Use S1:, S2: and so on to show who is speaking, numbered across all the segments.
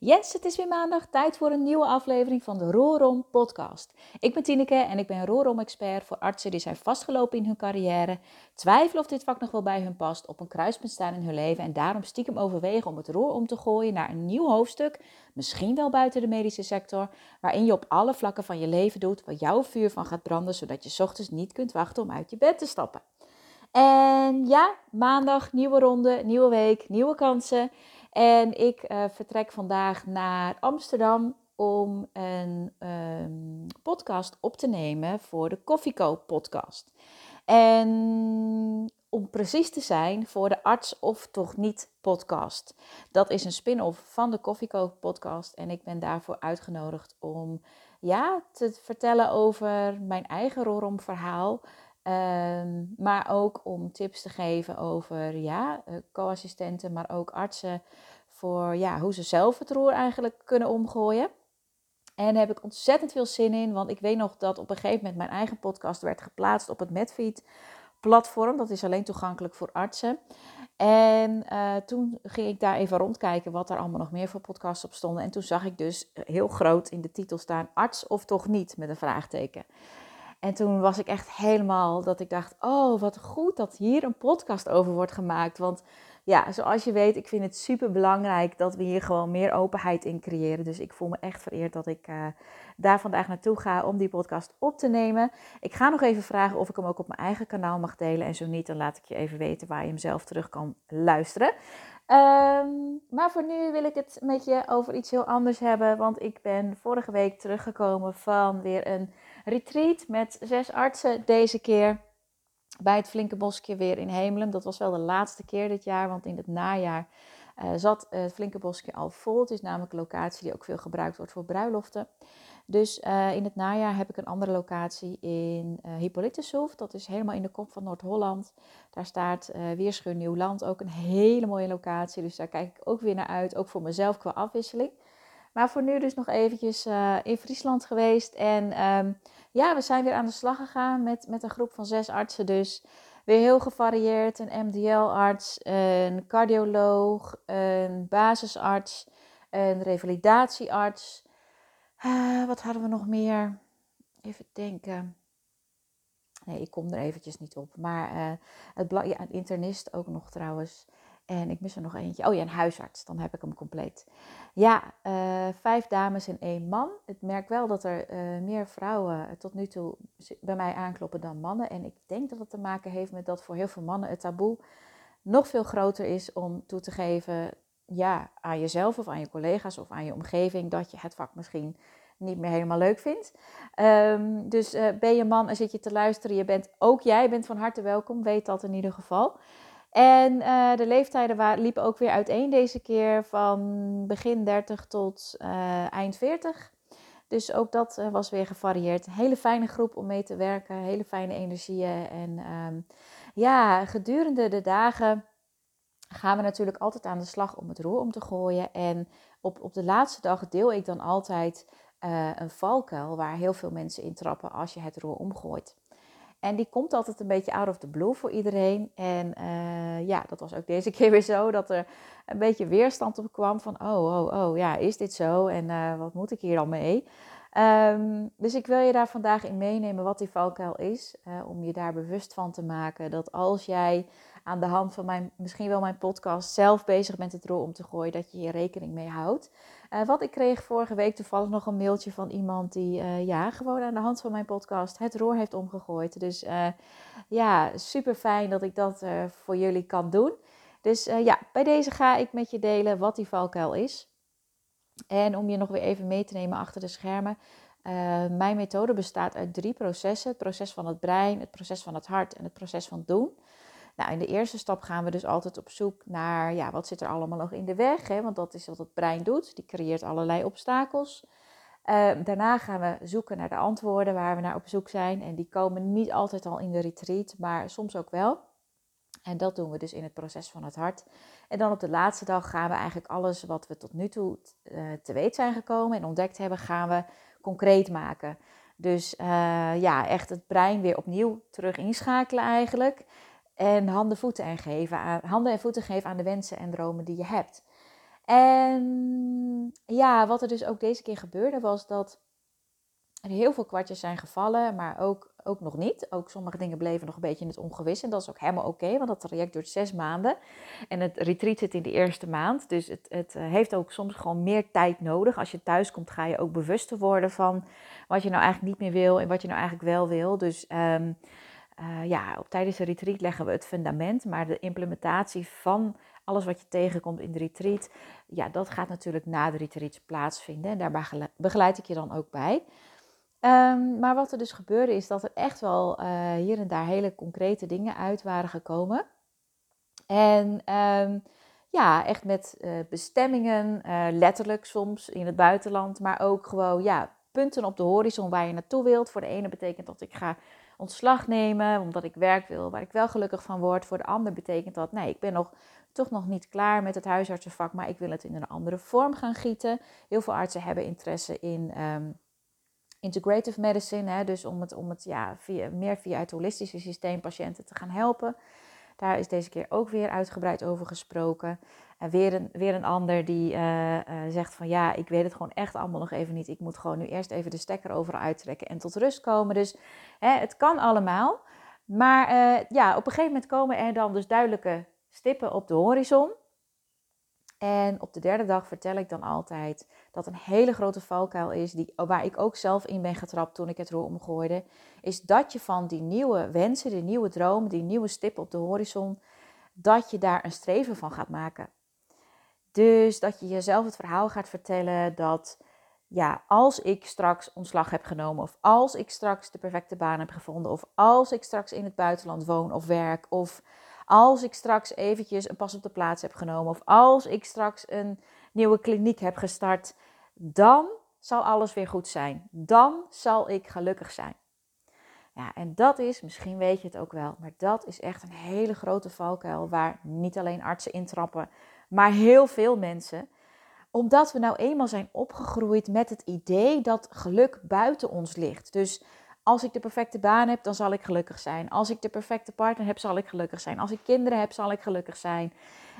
S1: Yes, het is weer maandag. Tijd voor een nieuwe aflevering van de Roorom podcast. Ik ben Tineke en ik ben Roorom-expert voor artsen die zijn vastgelopen in hun carrière, twijfelen of dit vak nog wel bij hun past, op een kruispunt staan in hun leven en daarom stiekem overwegen om het roer om te gooien naar een nieuw hoofdstuk, misschien wel buiten de medische sector, waarin je op alle vlakken van je leven doet waar jouw vuur van gaat branden, zodat je ochtends niet kunt wachten om uit je bed te stappen. En ja, maandag, nieuwe ronde, nieuwe week, nieuwe kansen. En ik uh, vertrek vandaag naar Amsterdam om een um, podcast op te nemen voor de Koffieco podcast. En om precies te zijn voor de Arts of Toch Niet podcast. Dat is een spin-off van de Koffieco podcast en ik ben daarvoor uitgenodigd om ja, te vertellen over mijn eigen Rorom verhaal. Um, maar ook om tips te geven over ja, uh, co-assistenten, maar ook artsen. Voor ja, hoe ze zelf het roer eigenlijk kunnen omgooien. En daar heb ik ontzettend veel zin in. Want ik weet nog dat op een gegeven moment mijn eigen podcast werd geplaatst op het Medfeed platform. Dat is alleen toegankelijk voor artsen. En uh, toen ging ik daar even rondkijken wat er allemaal nog meer voor podcasts op stonden. En toen zag ik dus heel groot in de titel staan: arts of toch niet? met een vraagteken. En toen was ik echt helemaal dat ik dacht: oh, wat goed dat hier een podcast over wordt gemaakt. Want ja, zoals je weet, ik vind het super belangrijk dat we hier gewoon meer openheid in creëren. Dus ik voel me echt vereerd dat ik uh, daar vandaag naartoe ga om die podcast op te nemen. Ik ga nog even vragen of ik hem ook op mijn eigen kanaal mag delen. En zo niet, dan laat ik je even weten waar je hem zelf terug kan luisteren. Um, maar voor nu wil ik het met je over iets heel anders hebben. Want ik ben vorige week teruggekomen van weer een retreat met zes artsen. Deze keer bij het Flinke Bosje weer in Hemelen. Dat was wel de laatste keer dit jaar, want in het najaar uh, zat het Flinke Bosje al vol. Het is namelijk een locatie die ook veel gebruikt wordt voor bruiloften. Dus uh, in het najaar heb ik een andere locatie in uh. Dat is helemaal in de kop van Noord-Holland. Daar staat uh, Weerschuur Nieuwland, ook een hele mooie locatie. Dus daar kijk ik ook weer naar uit, ook voor mezelf qua afwisseling. Maar voor nu dus nog eventjes in Friesland geweest. En um, ja, we zijn weer aan de slag gegaan met, met een groep van zes artsen. Dus weer heel gevarieerd. Een MDL-arts, een cardioloog, een basisarts, een revalidatiearts. Uh, wat hadden we nog meer? Even denken. Nee, ik kom er eventjes niet op. Maar uh, het ja, een internist ook nog trouwens. En ik mis er nog eentje. Oh ja, een huisarts. Dan heb ik hem compleet. Ja, uh, vijf dames en één man. Ik merk wel dat er uh, meer vrouwen tot nu toe bij mij aankloppen dan mannen. En ik denk dat het te maken heeft met dat voor heel veel mannen het taboe nog veel groter is om toe te geven ja, aan jezelf of aan je collega's of aan je omgeving dat je het vak misschien niet meer helemaal leuk vindt. Um, dus ben je man en zit je te luisteren, je bent ook jij bent van harte welkom, weet dat in ieder geval. En uh, de leeftijden liepen ook weer uiteen deze keer van begin 30 tot uh, eind 40. Dus ook dat uh, was weer gevarieerd. Hele fijne groep om mee te werken, hele fijne energieën. En um, ja, gedurende de dagen gaan we natuurlijk altijd aan de slag om het roer om te gooien. En op, op de laatste dag deel ik dan altijd een valkuil waar heel veel mensen in trappen als je het roer omgooit. En die komt altijd een beetje out of the blue voor iedereen. En uh, ja, dat was ook deze keer weer zo dat er een beetje weerstand op kwam van oh, oh, oh, ja, is dit zo en uh, wat moet ik hier dan mee? Um, dus ik wil je daar vandaag in meenemen wat die valkuil is, uh, om je daar bewust van te maken dat als jij aan de hand van mijn, misschien wel mijn podcast zelf bezig bent het rol om te gooien, dat je hier rekening mee houdt. Uh, wat ik kreeg vorige week toevallig nog een mailtje van iemand die uh, ja, gewoon aan de hand van mijn podcast het roer heeft omgegooid. Dus uh, ja, super fijn dat ik dat voor jullie kan doen. Dus ja, bij deze ga ik met je delen wat die valkuil is. En om je nog weer even mee te nemen achter de schermen. mijn methode bestaat uit drie processen: het proces van het brein, het proces van het hart en het proces van doen. Nou, in de eerste stap gaan we dus altijd op zoek naar ja, wat zit er allemaal nog in de weg. Hè? Want dat is wat het brein doet. Die creëert allerlei obstakels. Uh, daarna gaan we zoeken naar de antwoorden waar we naar op zoek zijn. En die komen niet altijd al in de retreat, maar soms ook wel. En dat doen we dus in het proces van het hart. En dan op de laatste dag gaan we eigenlijk alles wat we tot nu toe uh, te weten zijn gekomen en ontdekt hebben, gaan we concreet maken. Dus uh, ja, echt het brein weer opnieuw terug inschakelen eigenlijk. En handen, voeten en, geven aan, handen en voeten geven aan de wensen en dromen die je hebt. En ja, wat er dus ook deze keer gebeurde was dat er heel veel kwartjes zijn gevallen, maar ook, ook nog niet. Ook sommige dingen bleven nog een beetje in het ongewis. En dat is ook helemaal oké, want dat traject duurt zes maanden. En het retreat zit in de eerste maand. Dus het, het eh, heeft ook soms gewoon meer tijd nodig. Als je thuis komt, ga je ook bewuster worden van wat je nou eigenlijk niet meer wil en wat je nou eigenlijk wel wil. Dus um, uh, ja, op, tijdens de retreat leggen we het fundament, maar de implementatie van alles wat je tegenkomt in de retreat, ja, dat gaat natuurlijk na de retreat plaatsvinden. En daar begeleid ik je dan ook bij. Um, maar wat er dus gebeurde is dat er echt wel uh, hier en daar hele concrete dingen uit waren gekomen. En um, ja, echt met uh, bestemmingen, letterlijk soms in het buitenland, maar ook gewoon ja, punten op de horizon waar je naartoe wilt. Voor de ene betekent dat ik ga ontslag nemen omdat ik werk wil waar ik wel gelukkig van word. Voor de ander betekent dat nee, ik ben nog toch nog niet klaar met het huisartsenvak, maar ik wil het in een andere vorm gaan gieten. Heel veel artsen hebben interesse in um, integrative medicine, hè, dus om het, om het ja, meer via het holistische systeem patiënten te gaan helpen. Daar is deze keer ook weer uitgebreid over gesproken. En weer een, weer een ander die uh, uh, zegt van ja, ik weet het gewoon echt allemaal nog even niet. Ik moet gewoon nu eerst even de stekker overal uittrekken en tot rust komen. Dus hè, het kan allemaal. Maar uh, ja, op een gegeven moment komen er dan dus duidelijke stippen op de horizon. En op de derde dag vertel ik dan altijd dat een hele grote valkuil is, die, waar ik ook zelf in ben getrapt toen ik het roer omgooide, is dat je van die nieuwe wensen, die nieuwe dromen, die nieuwe stippen op de horizon, dat je daar een streven van gaat maken. Dus dat je jezelf het verhaal gaat vertellen dat, ja, als ik straks ontslag heb genomen, of als ik straks de perfecte baan heb gevonden, of als ik straks in het buitenland woon of werk, of als ik straks eventjes een pas op de plaats heb genomen, of als ik straks een nieuwe kliniek heb gestart, dan zal alles weer goed zijn. Dan zal ik gelukkig zijn. Ja, en dat is, misschien weet je het ook wel, maar dat is echt een hele grote valkuil waar niet alleen artsen intrappen, maar heel veel mensen. Omdat we nou eenmaal zijn opgegroeid met het idee dat geluk buiten ons ligt. Dus als ik de perfecte baan heb, dan zal ik gelukkig zijn. Als ik de perfecte partner heb, zal ik gelukkig zijn. Als ik kinderen heb, zal ik gelukkig zijn.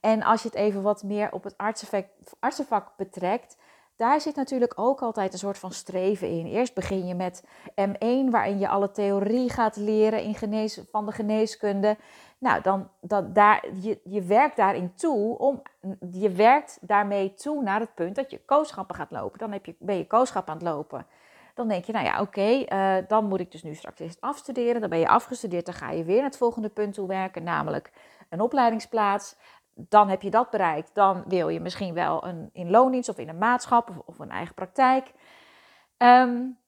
S1: En als je het even wat meer op het artsenvak, betrekt, daar zit natuurlijk ook altijd een soort van streven in. Eerst begin je met M1, waarin je alle theorie gaat leren in genees, van de geneeskunde. Nou, dan, dat, daar, je, je werkt daarin toe, om, je werkt daarmee toe naar het punt dat je kooschappen gaat lopen. Dan heb je, ben je kooschap aan het lopen. Dan denk je, nou ja, oké, uh, dan moet ik dus nu straks eerst afstuderen. Dan ben je afgestudeerd, dan ga je weer naar het volgende punt toe werken, namelijk een opleidingsplaats. Dan heb je dat bereikt. Dan wil je misschien wel een, in loondienst of in een maatschap of, of een eigen praktijk. Um,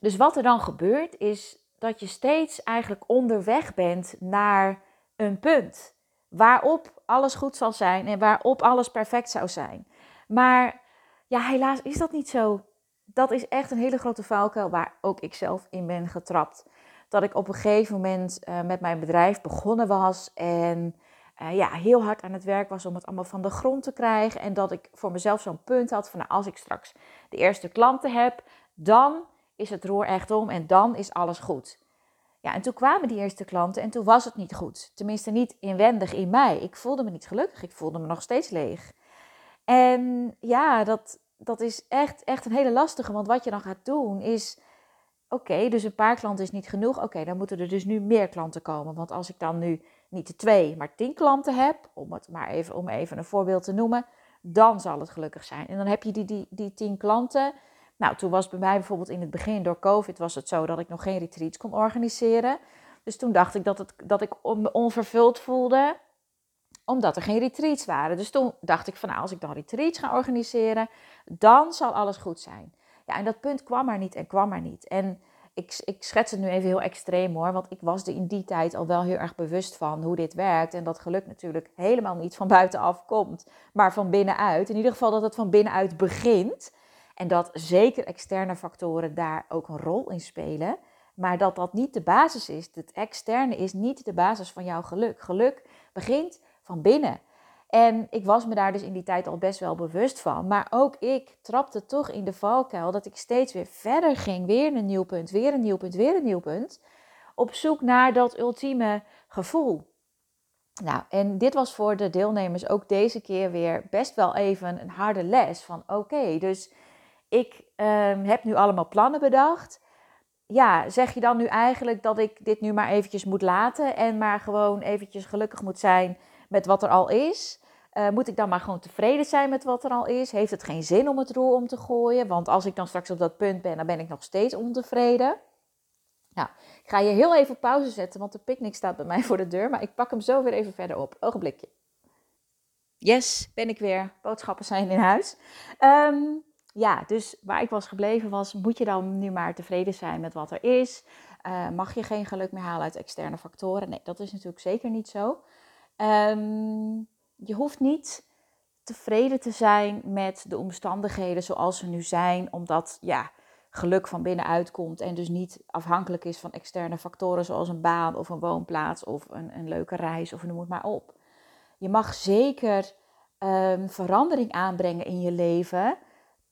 S1: dus wat er dan gebeurt, is dat je steeds eigenlijk onderweg bent naar een punt waarop alles goed zal zijn en waarop alles perfect zou zijn. Maar ja, helaas is dat niet zo dat is echt een hele grote valkuil waar ook ik zelf in ben getrapt. Dat ik op een gegeven moment uh, met mijn bedrijf begonnen was en uh, ja, heel hard aan het werk was om het allemaal van de grond te krijgen. En dat ik voor mezelf zo'n punt had van nou, als ik straks de eerste klanten heb, dan is het roer echt om en dan is alles goed. Ja, en toen kwamen die eerste klanten en toen was het niet goed. Tenminste, niet inwendig in mij. Ik voelde me niet gelukkig. Ik voelde me nog steeds leeg. En ja, dat, dat is echt, echt een hele lastige. Want wat je dan gaat doen is. Oké, dus een paar klanten is niet genoeg. Oké, dan moeten er dus nu meer klanten komen. Want als ik dan nu niet de twee, maar tien klanten heb, om het maar even, om even een voorbeeld te noemen, dan zal het gelukkig zijn. En dan heb je die, die, die tien klanten. Nou, toen was bij mij bijvoorbeeld in het begin door COVID was het zo dat ik nog geen retreats kon organiseren. Dus toen dacht ik dat, het, dat ik onvervuld voelde omdat er geen retreats waren. Dus toen dacht ik van nou, als ik dan retreats ga organiseren, dan zal alles goed zijn. Ja, en dat punt kwam maar niet en kwam maar niet. En ik, ik schets het nu even heel extreem hoor, want ik was er in die tijd al wel heel erg bewust van hoe dit werkt. En dat geluk natuurlijk helemaal niet van buitenaf komt, maar van binnenuit. In ieder geval dat het van binnenuit begint. En dat zeker externe factoren daar ook een rol in spelen. Maar dat dat niet de basis is. Het externe is niet de basis van jouw geluk. Geluk begint van binnen. En ik was me daar dus in die tijd al best wel bewust van. Maar ook ik trapte toch in de valkuil dat ik steeds weer verder ging. Weer een nieuw punt, weer een nieuw punt, weer een nieuw punt. Op zoek naar dat ultieme gevoel. Nou, en dit was voor de deelnemers ook deze keer weer best wel even een harde les. Van oké, dus ik ehm, heb nu allemaal plannen bedacht. Ja, zeg je dan nu eigenlijk dat ik dit nu maar eventjes moet laten en maar gewoon eventjes gelukkig moet zijn met wat er al is? Uh, moet ik dan maar gewoon tevreden zijn met wat er al is? Heeft het geen zin om het roer om te gooien? Want als ik dan straks op dat punt ben, dan ben ik nog steeds ontevreden. Nou, ik ga je heel even pauze zetten, want de picknick staat bij mij voor de deur. Maar ik pak hem zo weer even verder op. Ogenblikje. Yes, ben ik weer. Boodschappen zijn in huis. Um, ja, dus waar ik was gebleven was, moet je dan nu maar tevreden zijn met wat er is? Uh, mag je geen geluk meer halen uit externe factoren? Nee, dat is natuurlijk zeker niet zo. Um, je hoeft niet tevreden te zijn met de omstandigheden zoals ze nu zijn, omdat ja, geluk van binnenuit komt en dus niet afhankelijk is van externe factoren zoals een baan of een woonplaats of een, een leuke reis of noem het maar op. Je mag zeker um, verandering aanbrengen in je leven,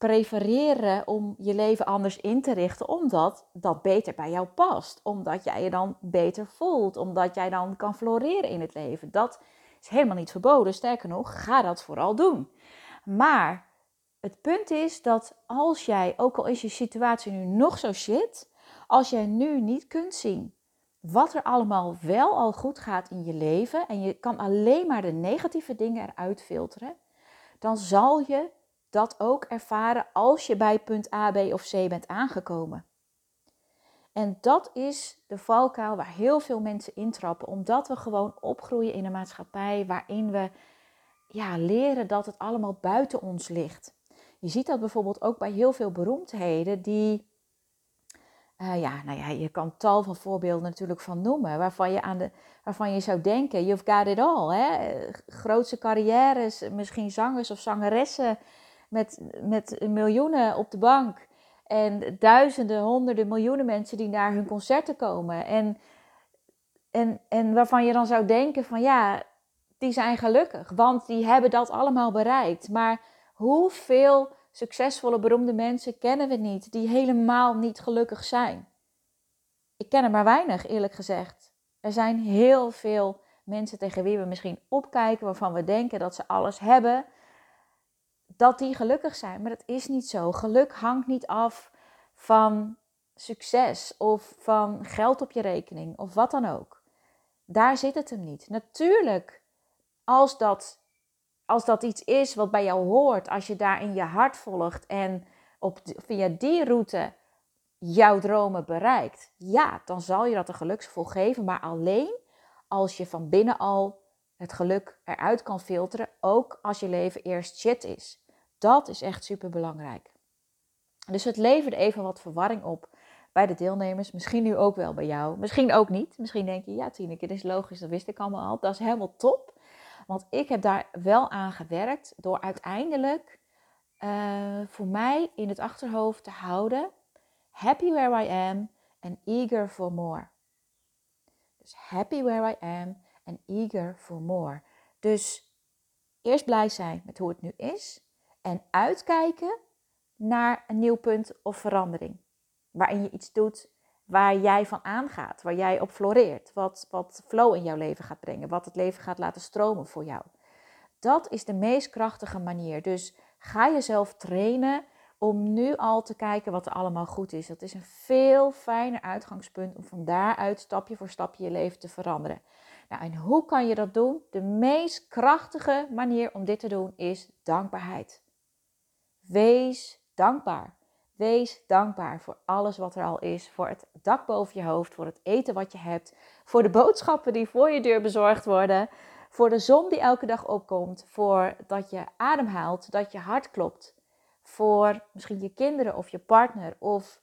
S1: prefereren om je leven anders in te richten, omdat dat beter bij jou past, omdat jij je dan beter voelt, omdat jij dan kan floreren in het leven. Dat is helemaal niet verboden. Sterker nog, ga dat vooral doen. Maar het punt is dat als jij, ook al is je situatie nu nog zo shit, als jij nu niet kunt zien wat er allemaal wel al goed gaat in je leven en je kan alleen maar de negatieve dingen eruit filteren, dan zal je dat ook ervaren als je bij punt A, B of C bent aangekomen. En dat is de valkuil waar heel veel mensen intrappen, omdat we gewoon opgroeien in een maatschappij waarin we ja, leren dat het allemaal buiten ons ligt. Je ziet dat bijvoorbeeld ook bij heel veel beroemdheden die, uh, ja, nou ja, je kan tal van voorbeelden natuurlijk van noemen, waarvan je, aan de, waarvan je zou denken, you've got it all. Hè? Grootse carrières, misschien zangers of zangeressen met, met miljoenen op de bank. En duizenden, honderden, miljoenen mensen die naar hun concerten komen. En, en, en waarvan je dan zou denken van ja, die zijn gelukkig, want die hebben dat allemaal bereikt. Maar hoeveel succesvolle, beroemde mensen kennen we niet die helemaal niet gelukkig zijn? Ik ken er maar weinig, eerlijk gezegd. Er zijn heel veel mensen tegen wie we misschien opkijken, waarvan we denken dat ze alles hebben, dat die gelukkig zijn. Maar dat is niet zo. Geluk hangt niet af van succes of van geld op je rekening of wat dan ook. Daar zit het hem niet. Natuurlijk, als dat, als dat iets is wat bij jou hoort, als je daar in je hart volgt en op, via die route jouw dromen bereikt, ja, dan zal je dat een geluksgevoel geven. Maar alleen als je van binnen al het geluk eruit kan filteren, ook als je leven eerst shit is. Dat is echt super belangrijk. Dus het leverde even wat verwarring op bij de deelnemers. Misschien nu ook wel bij jou. Misschien ook niet. Misschien denk je, ja Tineke, dit is logisch, dat wist ik allemaal al. Dat is helemaal top. Want ik heb daar wel aan gewerkt door uiteindelijk uh, voor mij in het achterhoofd te houden. Happy where I am and eager for more. Dus happy where I am and eager for more. Dus eerst blij zijn met hoe het nu is. En uitkijken naar een nieuw punt of verandering. Waarin je iets doet waar jij van aangaat, waar jij op floreert, wat, wat flow in jouw leven gaat brengen, wat het leven gaat laten stromen voor jou. Dat is de meest krachtige manier. Dus ga jezelf trainen om nu al te kijken wat er allemaal goed is. Dat is een veel fijner uitgangspunt om van daaruit stapje voor stapje je leven te veranderen. Nou, en hoe kan je dat doen? De meest krachtige manier om dit te doen is dankbaarheid. Wees dankbaar. Wees dankbaar voor alles wat er al is. Voor het dak boven je hoofd, voor het eten wat je hebt, voor de boodschappen die voor je deur bezorgd worden, voor de zon die elke dag opkomt, voor dat je ademhaalt, dat je hart klopt, voor misschien je kinderen of je partner of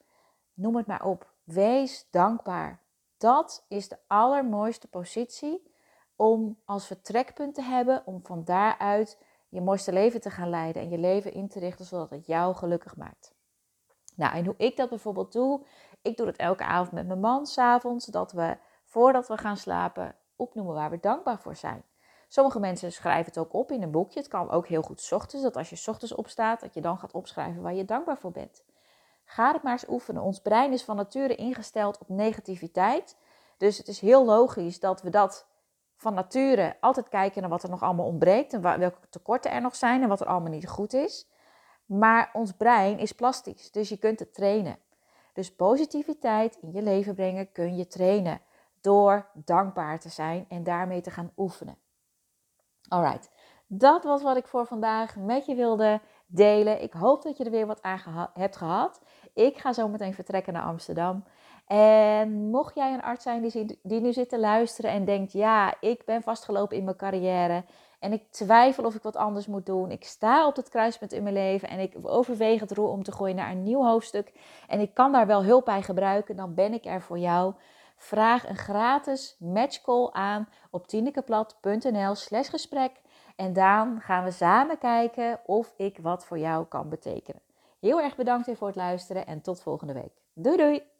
S1: noem het maar op. Wees dankbaar. Dat is de allermooiste positie om als vertrekpunt te hebben om van daaruit je mooiste leven te gaan leiden en je leven in te richten zodat het jou gelukkig maakt. Nou, en hoe ik dat bijvoorbeeld doe, ik doe dat elke avond met mijn man s'avonds, dat we voordat we gaan slapen opnoemen waar we dankbaar voor zijn. Sommige mensen schrijven het ook op in een boekje. Het kan ook heel goed s ochtends, dat als je s ochtends opstaat, dat je dan gaat opschrijven waar je dankbaar voor bent. Ga het maar eens oefenen. Ons brein is van nature ingesteld op negativiteit. Dus het is heel logisch dat we dat van nature altijd kijken naar wat er nog allemaal ontbreekt en welke tekorten er nog zijn en wat er allemaal niet goed is. Maar ons brein is plastisch, dus je kunt het trainen. Dus positiviteit in je leven brengen kun je trainen door dankbaar te zijn en daarmee te gaan oefenen. Alright, dat was wat ik voor vandaag met je wilde delen. Ik hoop dat je er weer wat aan hebt gehad. Ik ga zo meteen vertrekken naar Amsterdam. En mocht jij een arts zijn die, die nu zit te luisteren en denkt: ja, ik ben vastgelopen in mijn carrière en ik twijfel of ik wat anders moet doen. Ik sta op het kruispunt in mijn leven en ik overweeg het roer om te gooien naar een nieuw hoofdstuk. En ik kan daar wel hulp bij gebruiken, dan ben ik er voor jou. Vraag een gratis matchcall aan op tinekeplat.nl slash gesprek. En dan gaan we samen kijken of ik wat voor jou kan betekenen. Heel erg bedankt weer voor het luisteren en tot volgende week. Doei doei!